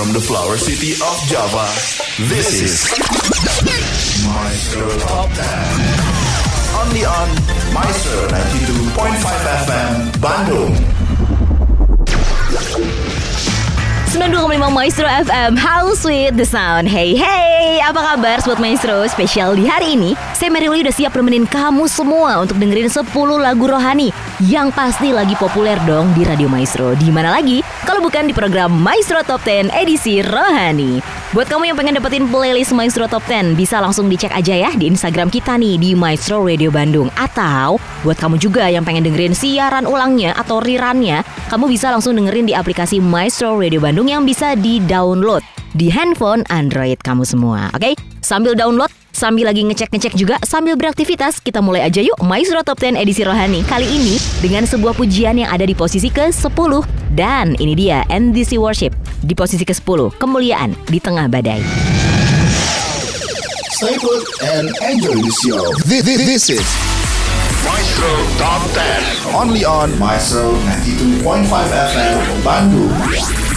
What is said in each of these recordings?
from the flower city of Java, this is Maestro Top 10. Only on Maestro 92.5 FM, Bandung. 92,5 Maestro FM How sweet the sound. Hey hey. Apa kabar Sobat Maestro? Spesial di hari ini Saya Mary Lee udah siap nemenin kamu semua Untuk dengerin 10 lagu rohani Yang pasti lagi populer dong Di Radio Maestro Di mana lagi Kalau bukan di program Maestro Top 10 Edisi Rohani Buat kamu yang pengen dapetin playlist Maestro Top 10 Bisa langsung dicek aja ya Di Instagram kita nih Di Maestro Radio Bandung Atau Buat kamu juga yang pengen dengerin siaran ulangnya Atau rirannya Kamu bisa langsung dengerin di aplikasi Maestro Radio Bandung yang bisa di-download di handphone Android kamu semua. Oke? Sambil download, sambil lagi ngecek-ngecek juga, sambil beraktivitas, kita mulai aja yuk Maestro Top 10 edisi Rohani. Kali ini dengan sebuah pujian yang ada di posisi ke-10. Dan ini dia NDC Worship di posisi ke-10, kemuliaan di tengah badai. Stay put and enjoy the show. This, this, this is Maestro Top 10. Only on Maestro 92.5 FM, Bandung.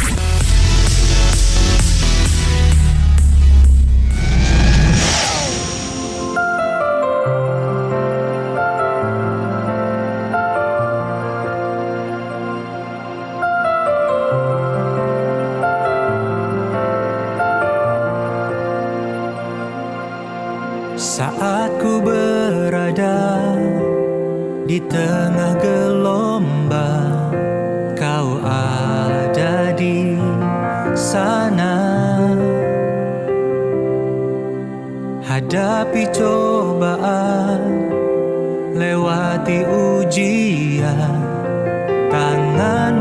Di tengah gelombang, kau ada di sana. Hadapi cobaan, lewati ujian, tanganmu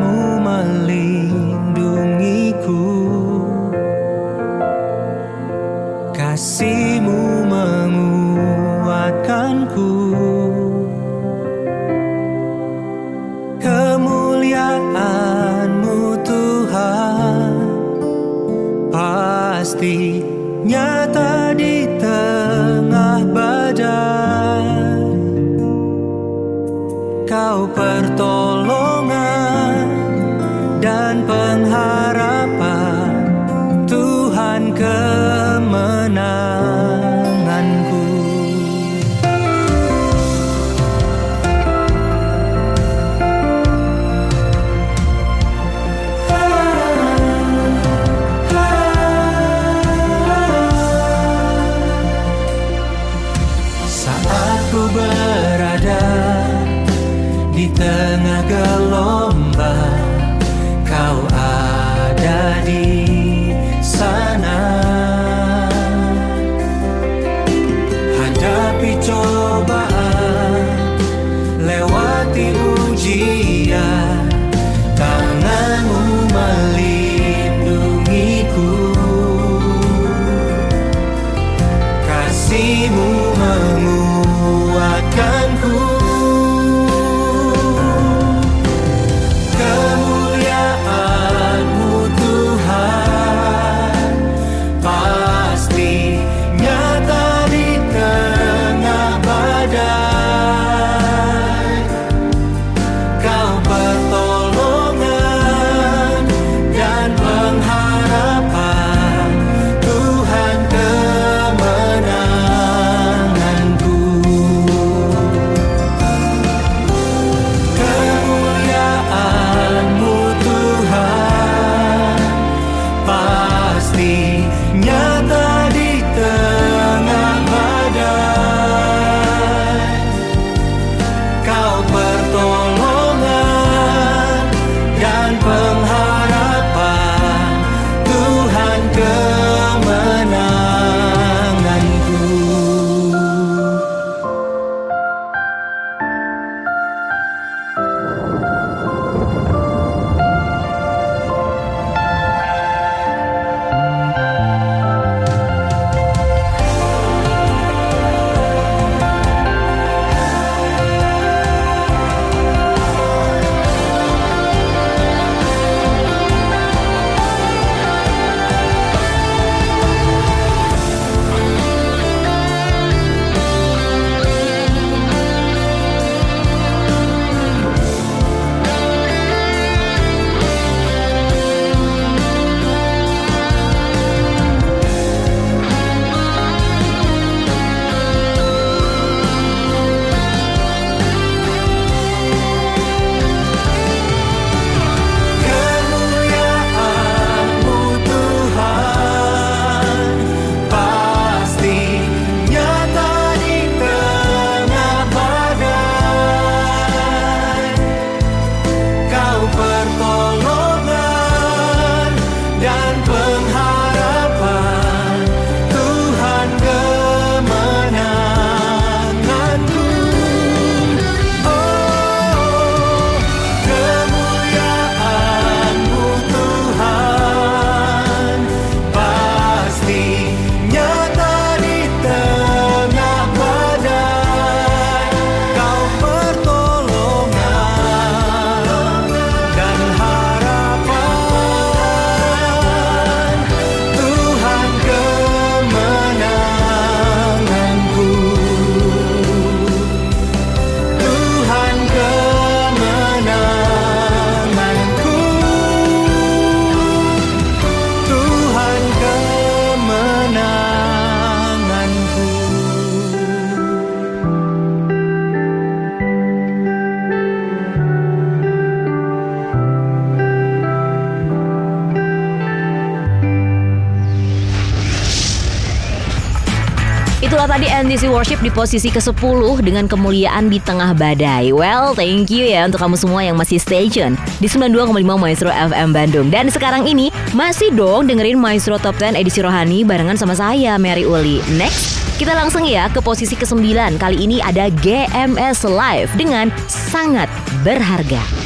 Worship di posisi ke-10 dengan kemuliaan di tengah badai. Well, thank you ya untuk kamu semua yang masih stay tune di 92,5 Maestro FM Bandung. Dan sekarang ini masih dong dengerin Maestro Top 10 edisi Rohani barengan sama saya Mary Uli. Next, kita langsung ya ke posisi ke-9. Kali ini ada GMS Live dengan sangat berharga.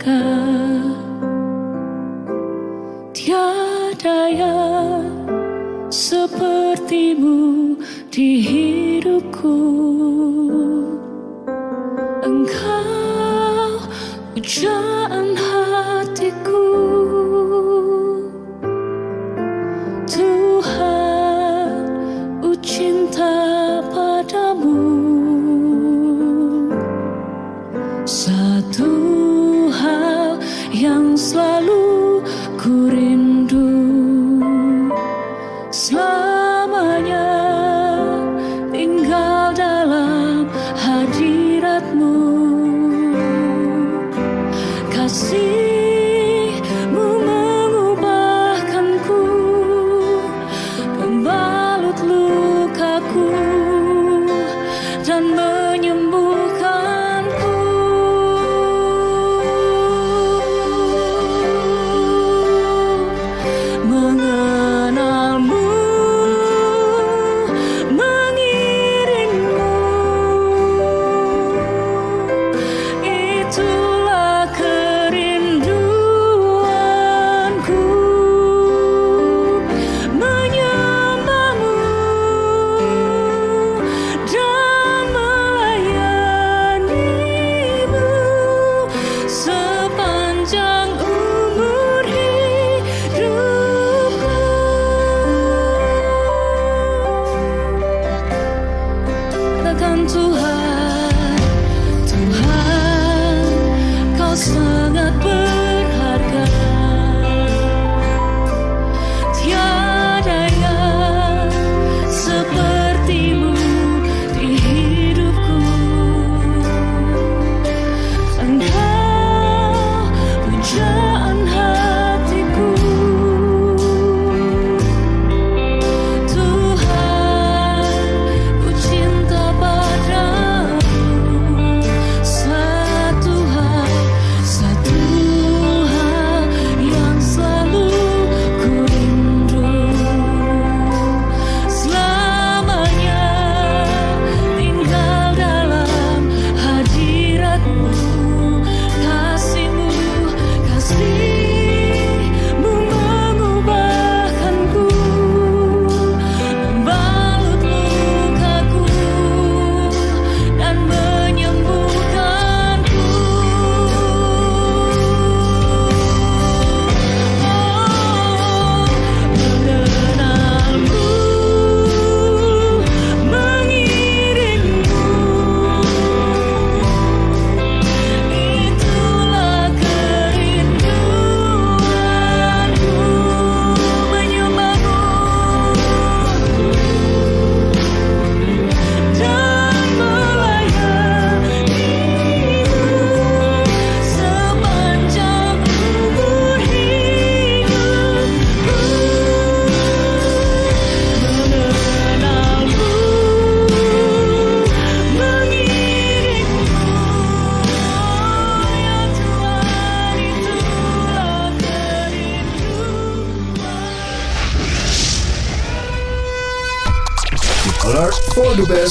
Berharga. Tiada yang sepertimu di hidupku.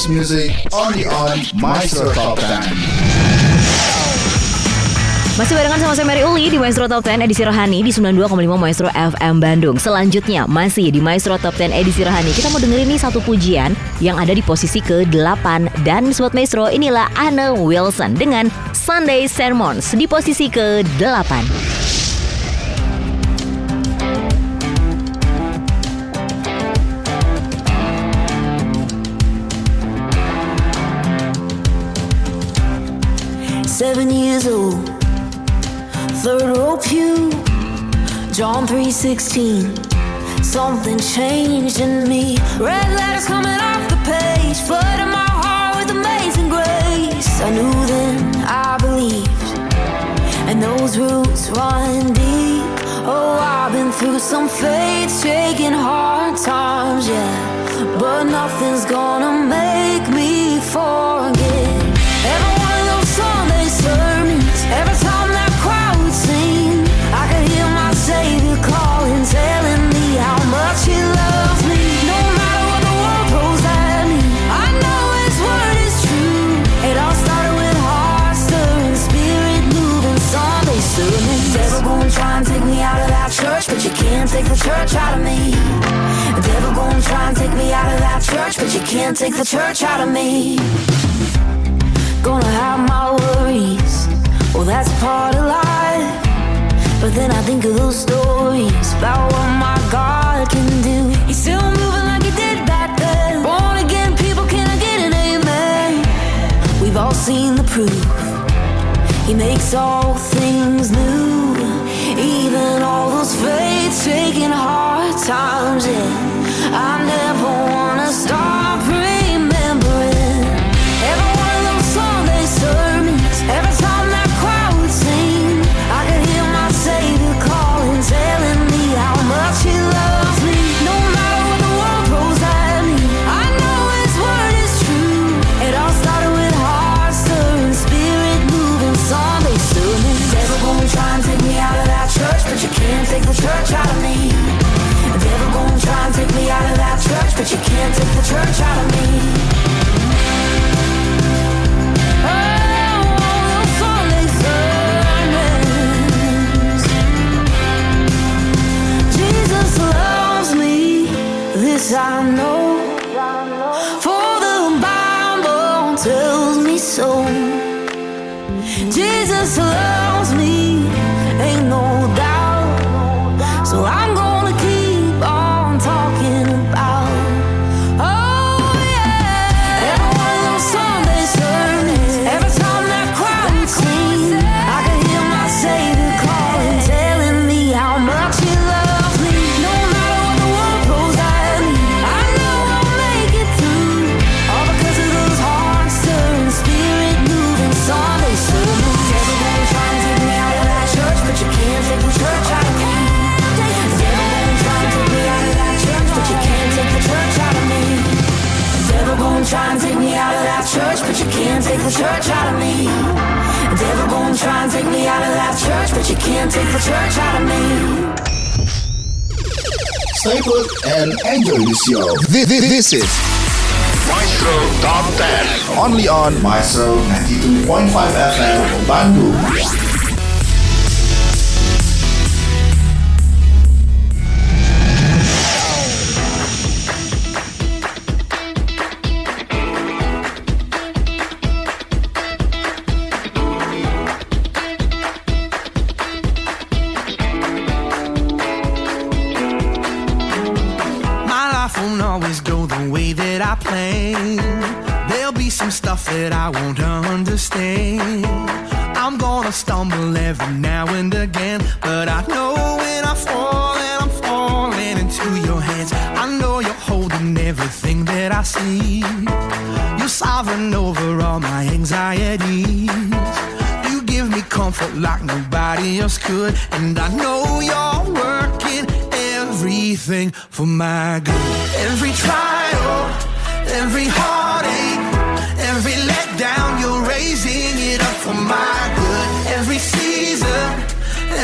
Best music only on Maestro Top 10. Masih barengan sama saya Mary Uli di Maestro Top 10 edisi Rohani di 92,5 Maestro FM Bandung. Selanjutnya masih di Maestro Top 10 edisi Rohani. Kita mau dengerin nih satu pujian yang ada di posisi ke-8 dan Sobat Maestro inilah Anne Wilson dengan Sunday Sermons di posisi ke-8. 11 years old. Third row pew, John 3:16. Something changed in me. Red letters coming off the page, flooding my heart with amazing grace. I knew then, I believed, and those roots run deep. Oh, I've been through some faith-shaking hard times, yeah, but nothing's gonna make me forget. Church out of me. The devil gonna try and take me out of that church, but you can't take the church out of me. Gonna have my worries, well that's part of life. But then I think of those stories about what my God can do. He's still moving like he did back then. Born again, people can I get an amen? We've all seen the proof. He makes all things new, all those faith-shaking hard times. Yeah, I never wanna stop but you can't take the church out of me. Stay put and enjoy the show. This, this, this is Maestro Top 10. only on Maestro 92.5 FM Bandung. Won't understand. I'm gonna stumble every now and again, but I know when I fall and I'm falling into your hands. I know you're holding everything that I see. You're sovereign over all my anxieties. You give me comfort like nobody else could, and I know you're working everything for my good. Every trial, every heartache, for my good. Every season,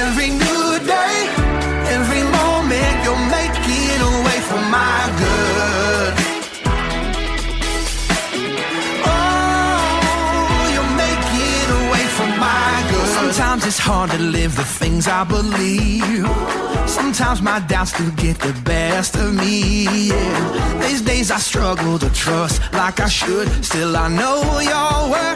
every new day, every moment, you're making a way for my good. Oh, you're making a way for my good. Sometimes it's hard to live the things I believe. Sometimes my doubts do get the best of me. Yeah. These days I struggle to trust like I should. Still, I know you're working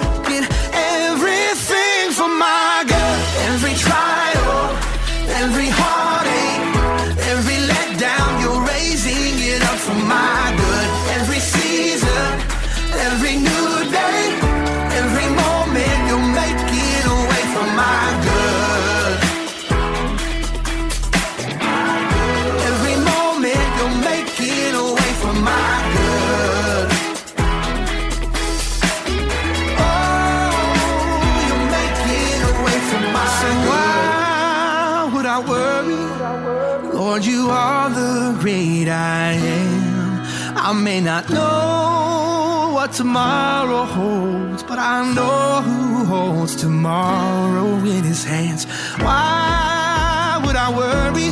may not know what tomorrow holds, but I know who holds tomorrow in his hands. Why would I worry?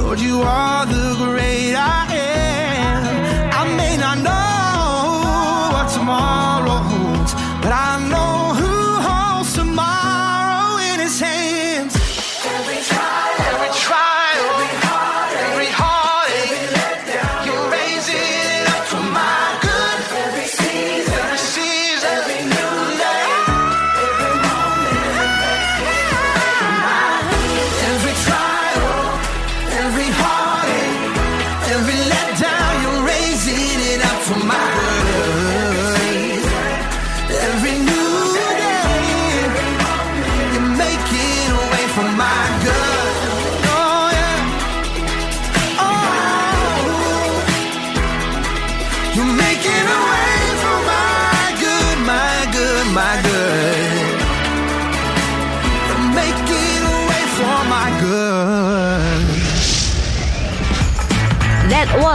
Lord, you are the great I am. I may not know what tomorrow holds, but I know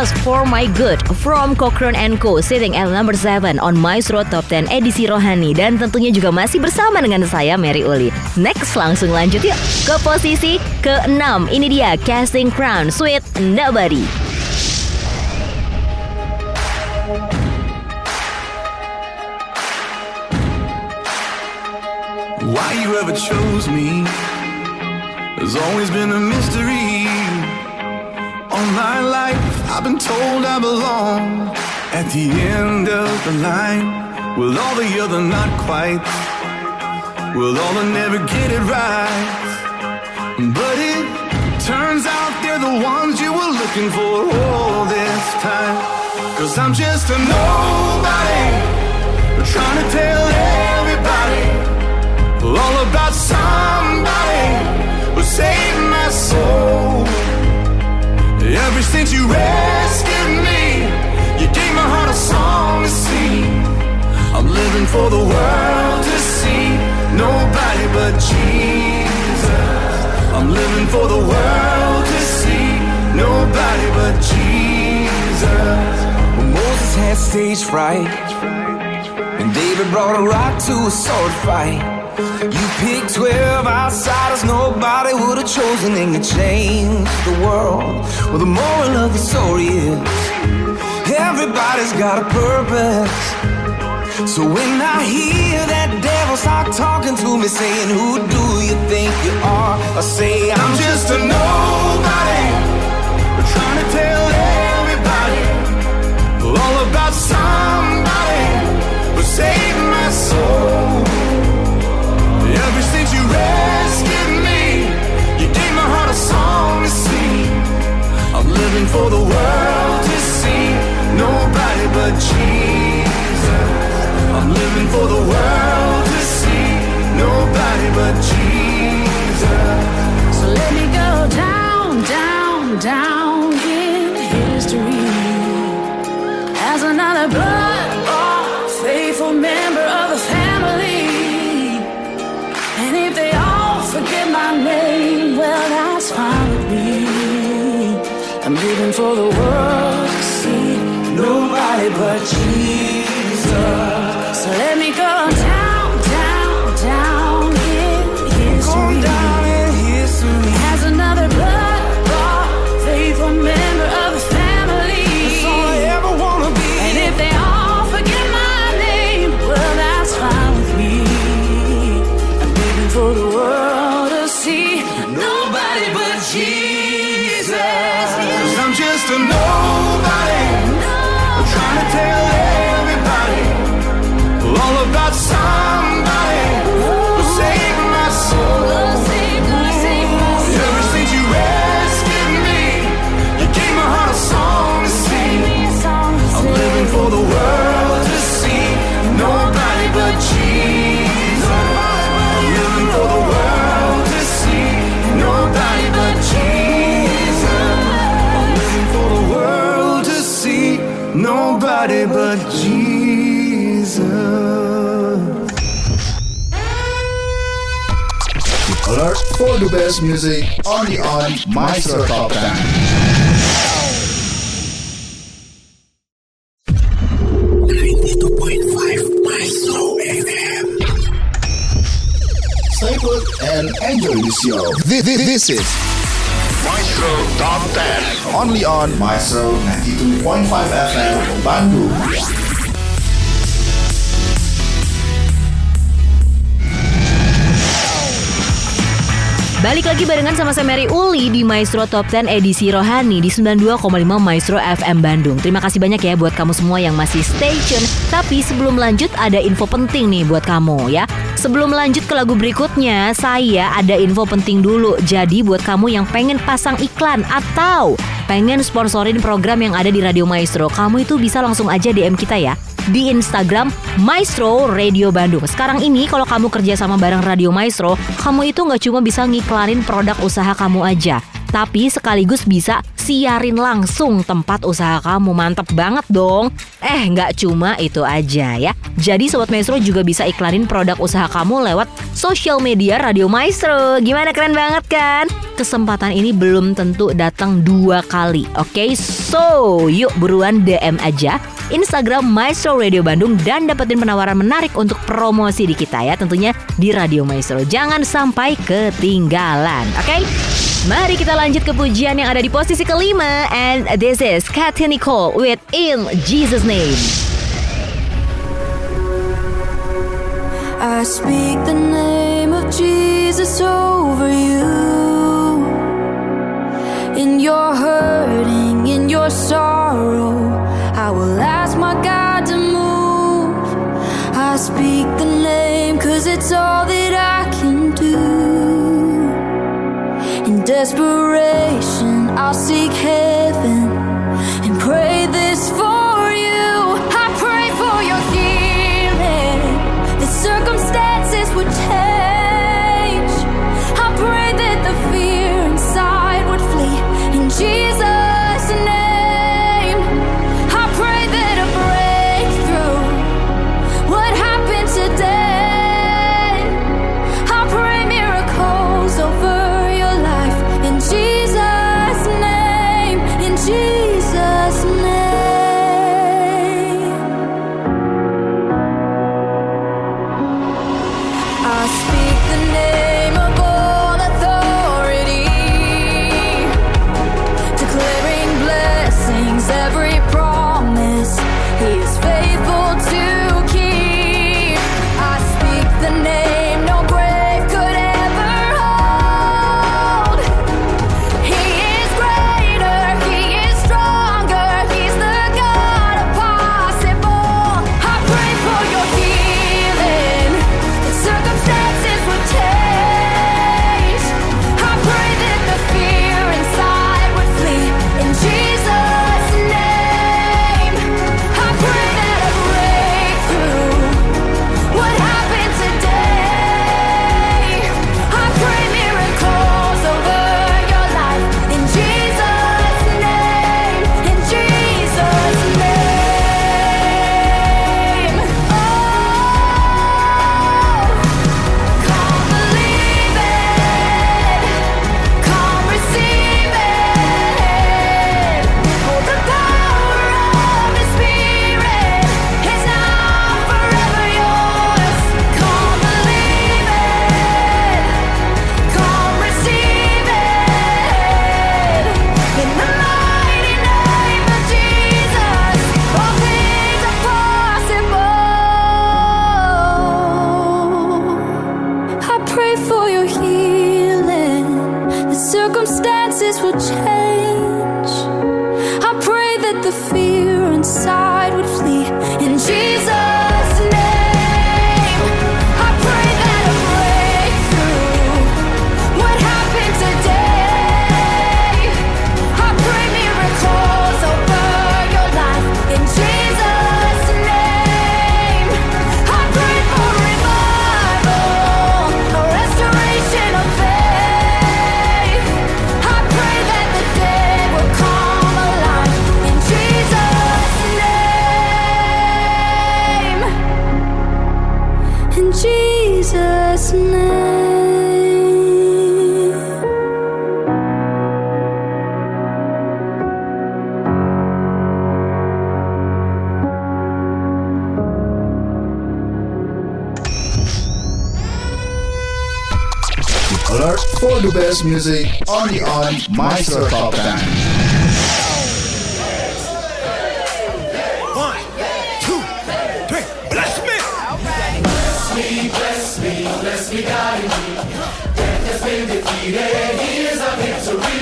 For My Good from Cochrane Co sitting at number 7 on Maestro Top 10 edisi Rohani dan tentunya juga masih bersama dengan saya Mary Uli. Next langsung lanjut yuk ke posisi ke-6. Ini dia Casting Crown Sweet Nobody. Why you ever chose me has always been a mystery. All my life, I've been told I belong at the end of the line. With all the other not quite, with all the never get it right. But it turns out they're the ones you were looking for all this time. Cause I'm just a nobody, trying to tell everybody all about somebody who saved my soul. Ever since you rescued me, you gave my heart a song to sing. I'm living for the world to see nobody but Jesus. I'm living for the world to see nobody but Jesus. When Moses had stage fright, and David brought a rock to a sword fight. You picked 12 outsiders nobody would have chosen, and you changed the world. Well, the moral of the story is everybody's got a purpose. So when I hear that devil start talking to me, saying, Who do you think you are? I say, I'm just a nobody. Trying to tell everybody all about somebody who saved my soul. Me, you gave my heart a song to sing. I'm living for the world to see nobody but Jesus. I'm living for the world to see nobody but Jesus. So let me go down, down, down in history as another blood faithful member me. I'm living for the world to see nobody but Jesus. The best music, only on Maestro Top 10. Stay put and enjoy the show. This, this, this is Maestro Top 10. only on Maestro 92.5 FM Bandung. Balik lagi barengan sama saya Mary Uli di Maestro Top 10 edisi Rohani di 92,5 Maestro FM Bandung. Terima kasih banyak ya buat kamu semua yang masih stay tune. Tapi sebelum lanjut ada info penting nih buat kamu ya. Sebelum lanjut ke lagu berikutnya, saya ada info penting dulu. Jadi buat kamu yang pengen pasang iklan atau pengen sponsorin program yang ada di Radio Maestro, kamu itu bisa langsung aja DM kita ya di Instagram Maestro Radio Bandung. Sekarang ini kalau kamu kerja sama bareng Radio Maestro, kamu itu nggak cuma bisa ngiklanin produk usaha kamu aja, tapi sekaligus bisa siarin langsung tempat usaha kamu. Mantep banget dong. Eh, nggak cuma itu aja ya. Jadi Sobat Maestro juga bisa iklanin produk usaha kamu lewat sosial media Radio Maestro. Gimana keren banget kan? Kesempatan ini belum tentu datang dua kali. Oke, so yuk buruan DM aja Instagram Maestro Radio Bandung dan dapetin penawaran menarik untuk promosi di kita ya tentunya di Radio Maestro. Jangan sampai ketinggalan, oke? Mari kita lanjut ke pujian yang ada di posisi kelima and this is Katy Nicole with In Jesus Name. I speak the name of Jesus over you. In your hurting, in your sorrow, I will ask my God to move. I speak the name cause it's all that I can do. In desperation, seek heaven best music on the on my circle band. Okay. Bless me, bless me, bless me, God. Death has been defeated, here's our victory.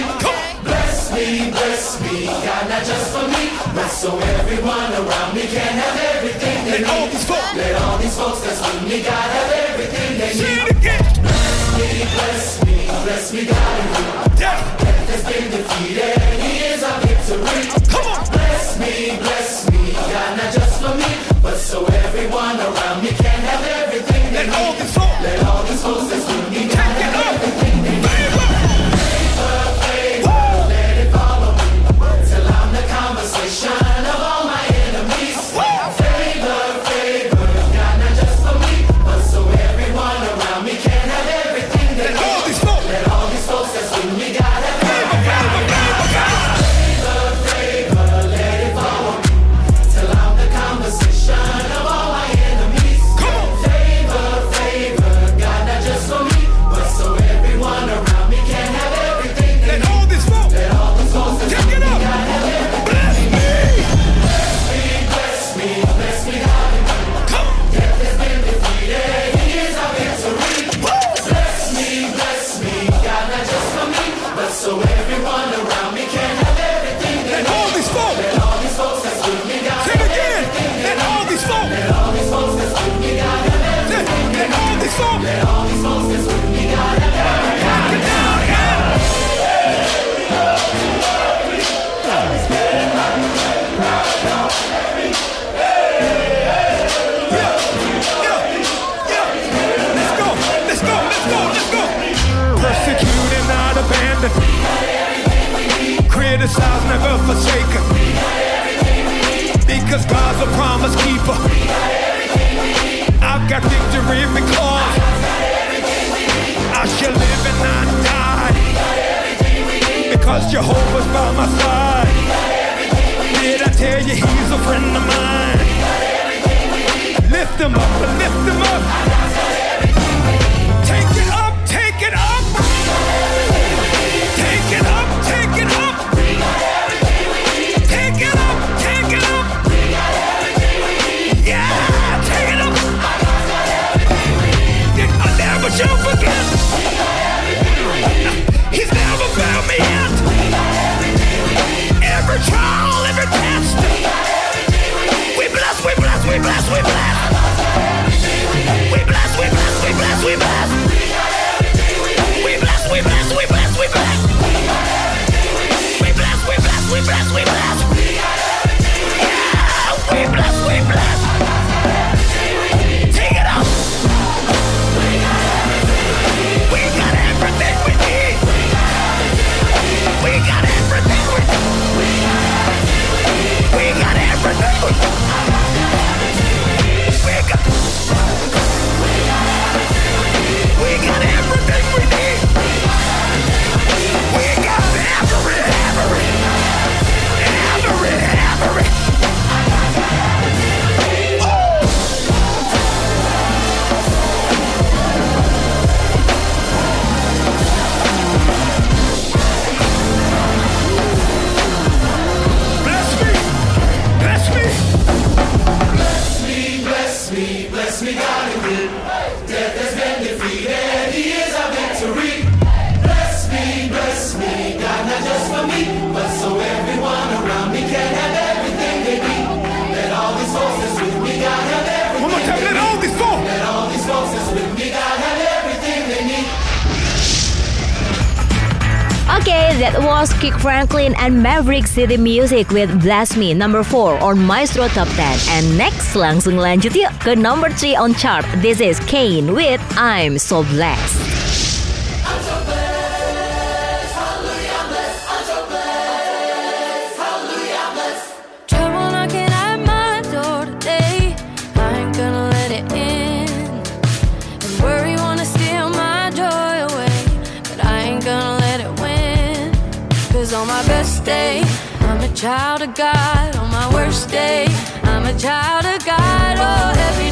Bless me, bless me, God, not just for me, but so everyone around me can have everything they Let need. All these folks. Let all these folks that's with me, God, have everything they Say need. It again bless me, bless me, God. Death has been defeated, He is our victory. Come on. Bless me, bless me, God, not just for me, but so everyone around me can have everything they Let need. All Let all these folks that's me can everything they. That was Kick Franklin and Maverick City Music with Bless Me number 4 on Maestro Top 10. And next langsung lanjut yuk ke number 3 on chart. This is Kane with I'm So Blessed. child of God on my worst day. I'm a child of God. Oh, every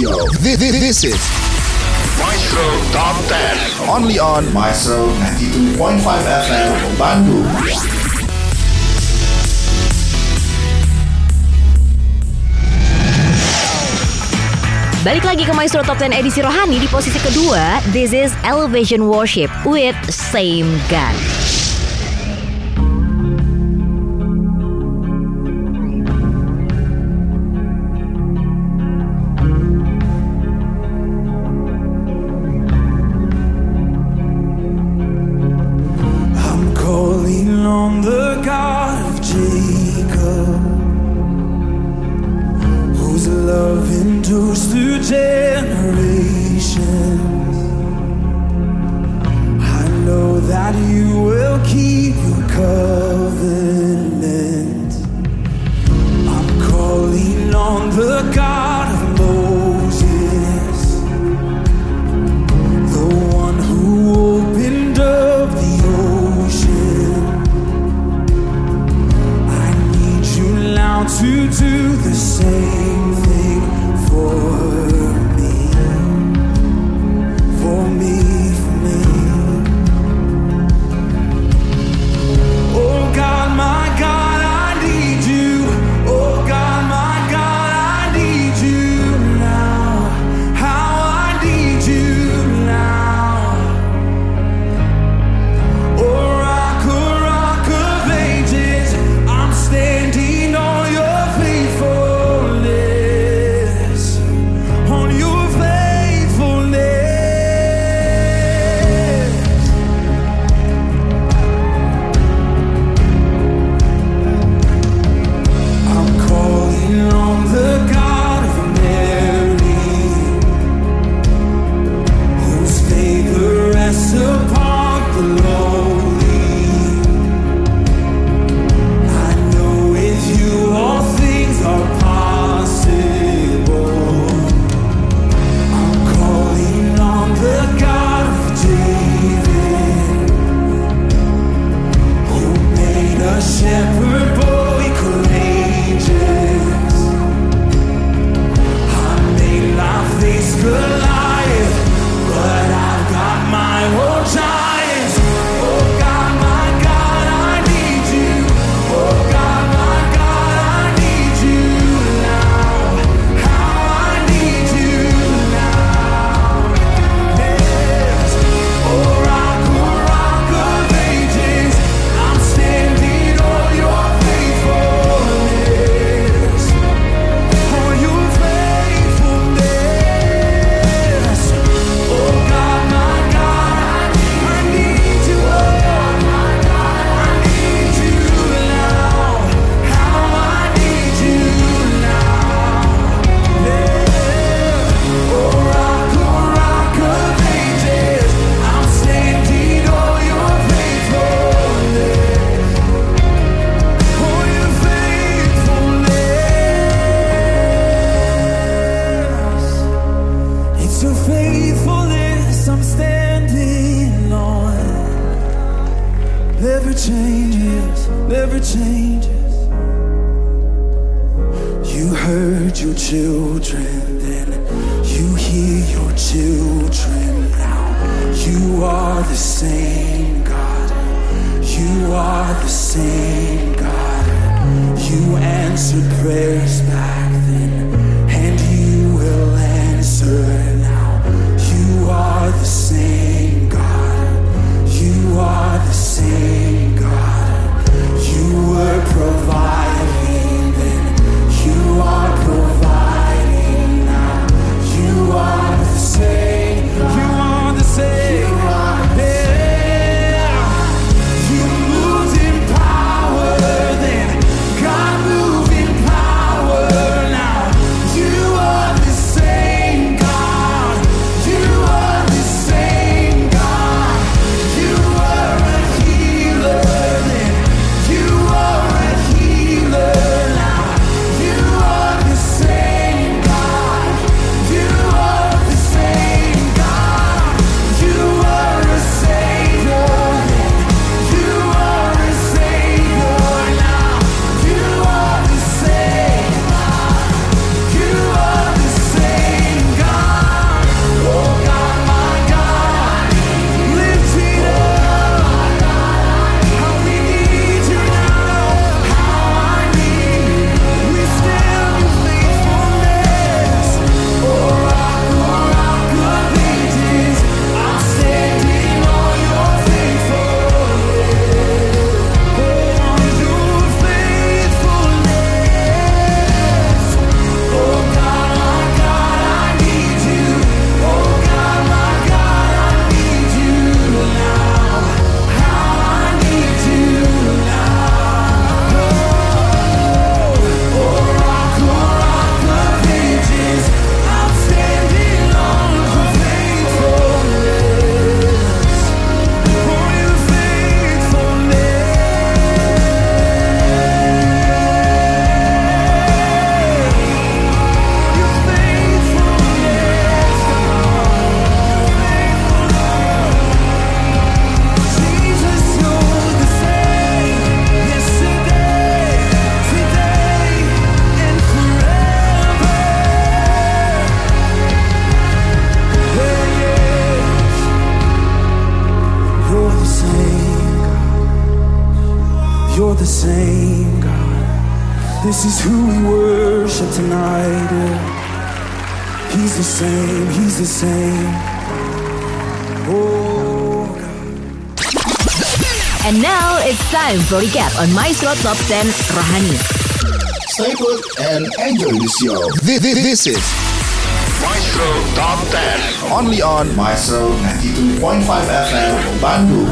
Show. This, this, this is Maestro Top 10. Only on Maestro 92.5 FM Bandung. Balik lagi ke Maestro Top 10 edisi Rohani di posisi kedua, this is Elevation Worship with Same Gun. to do the same thing for 10 Rohani. Stay put and enjoy the show. This, this, this is Maestro Top 10. only on Maestro 92.5 FM Bandung.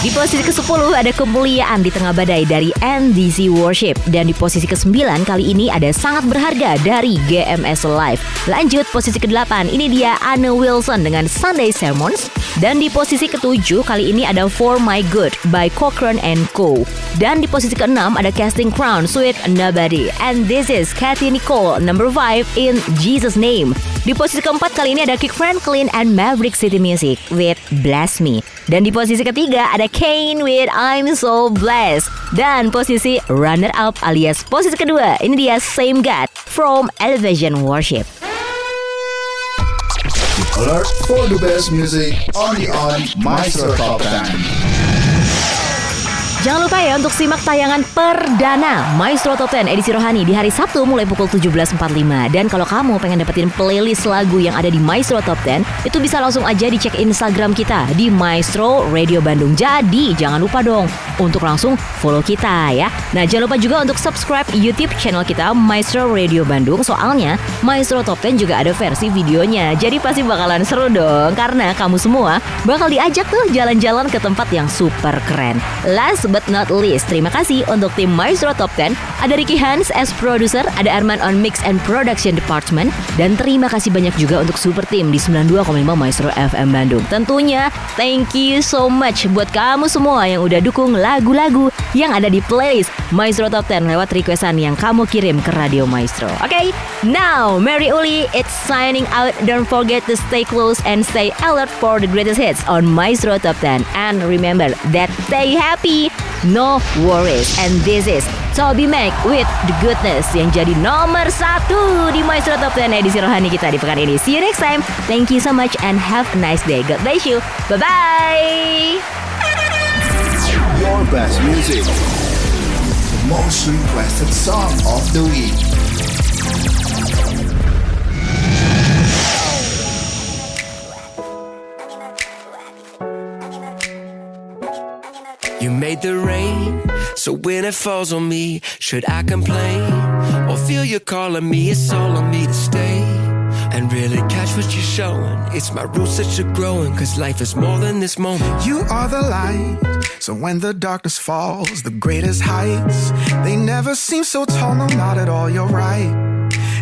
Di posisi ke-10 ada kemuliaan di tengah badai dari NDC Worship dan di posisi ke-9 kali ini ada sangat berharga dari GMS Live. Lanjut posisi ke-8 ini dia Anne Wilson dengan Sunday Sermons dan di posisi ke-7 kali ini ada For My Good by Cochrane and Co. Dan di posisi ke-6 ada Casting Crown Sweet Nobody and this is Kathy Nicole number 5 in Jesus Name. Di posisi keempat kali ini ada Kick Franklin and Maverick City Music with Bless Me. Dan di posisi ketiga ada Kane with I'm So Blessed. Dan posisi runner up alias posisi kedua ini dia Same God from Elevation Worship. Alert for the best music only on Maestro Top 10. Jangan lupa ya untuk simak tayangan perdana Maestro Top 10 edisi Rohani di hari Sabtu mulai pukul 17.45 Dan kalau kamu pengen dapetin playlist lagu yang ada di Maestro Top 10 Itu bisa langsung aja dicek Instagram kita di Maestro Radio Bandung. Jadi jangan lupa dong untuk langsung follow kita ya. Nah jangan lupa juga untuk subscribe YouTube channel kita Maestro Radio Bandung. Soalnya Maestro Top 10 juga ada versi videonya. Jadi pasti bakalan seru dong. Karena kamu semua bakal diajak tuh jalan-jalan ke tempat yang super keren. Last but not least, terima kasih untuk tim Maestro Top 10. Ada Ricky Hans as producer, ada Arman on Mix and Production Department, dan terima kasih banyak juga untuk super team di 92,5 Maestro FM Bandung. Tentunya, thank you so much buat kamu semua yang udah dukung lagu-lagu yang ada di playlist Maestro Top 10 lewat requestan yang kamu kirim ke Radio Maestro. Oke, now Mary Uli, it's signing out. Don't forget to stay close and stay alert for the greatest hits on Maestro Top 10. And remember that stay happy, no worries. And this is Toby Mac with The Goodness yang jadi nomor satu di Maestro Top 10 edisi rohani kita di pekan ini. See you next time. Thank you so much and have a nice day. God bless you. Bye-bye. Your best music. The most requested song of the week. You made the rain, so when it falls on me, should I complain? Or feel you calling me? It's all on me to stay. And really catch what you're showing. It's my roots that you're growing, cause life is more than this moment. You are the light. So when the darkness falls, the greatest heights, they never seem so tall, no, not at all. You're right.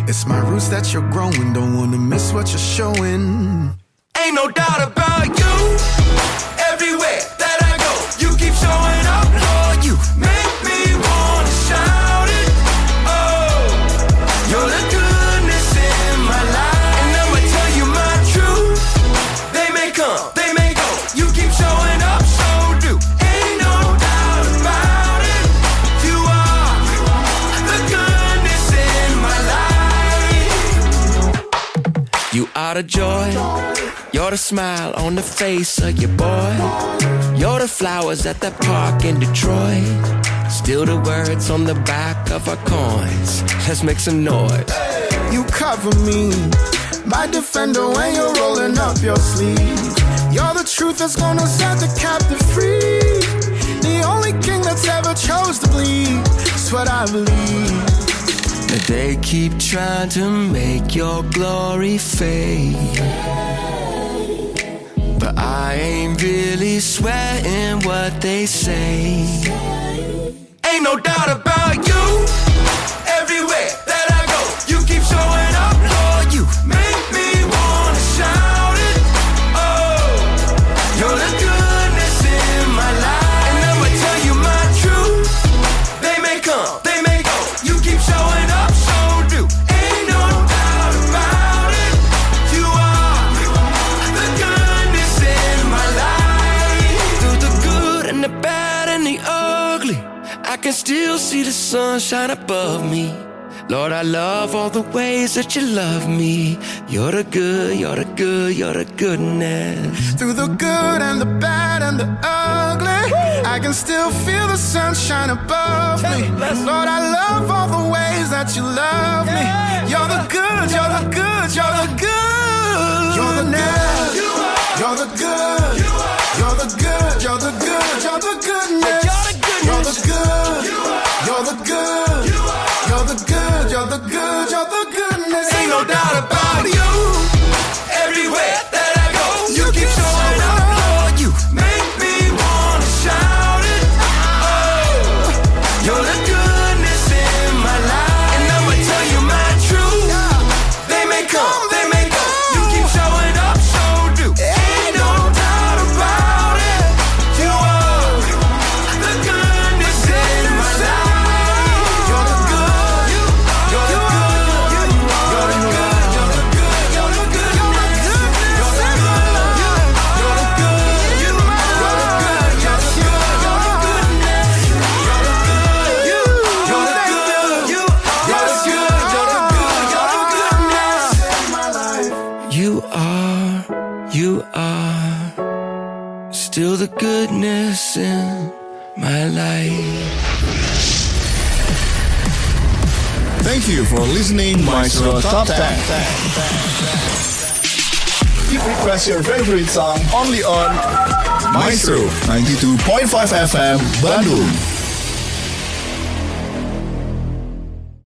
It's my roots that you're growing. Don't wanna miss what you're showing. Ain't no doubt about you. You keep showing up, Lord. You make me wanna shout it. Oh, You're the goodness in my life, and I'ma tell you my truth. They may come, they may go. You keep showing up, so do. Ain't no doubt about it. You are the goodness in my life. You are the joy. You're the smile on the face of your boy. You're the flowers at that park in Detroit. Still the words on the back of our coins. Let's make some noise. You cover me, my defender when you're rolling up your sleeve. You're the truth that's gonna set the captive free. The only king that's ever chose to bleed. That's what I believe. But they keep trying to make your glory fade. But I ain't really sweating what they say. Ain't no doubt about you. Everywhere that I go, you keep showing up, Lord. You make me can still see the sunshine above me. Lord, I love all the ways that you love me. You're the good, you're the good, you're the goodness. Through the good and the bad and the ugly, Woo! I can still feel the sunshine above me. Lord, I love all the ways that you love me. doubt about it. Maestro Top 10. You request your favorite song only on Maestro 92.5 FM Bandung.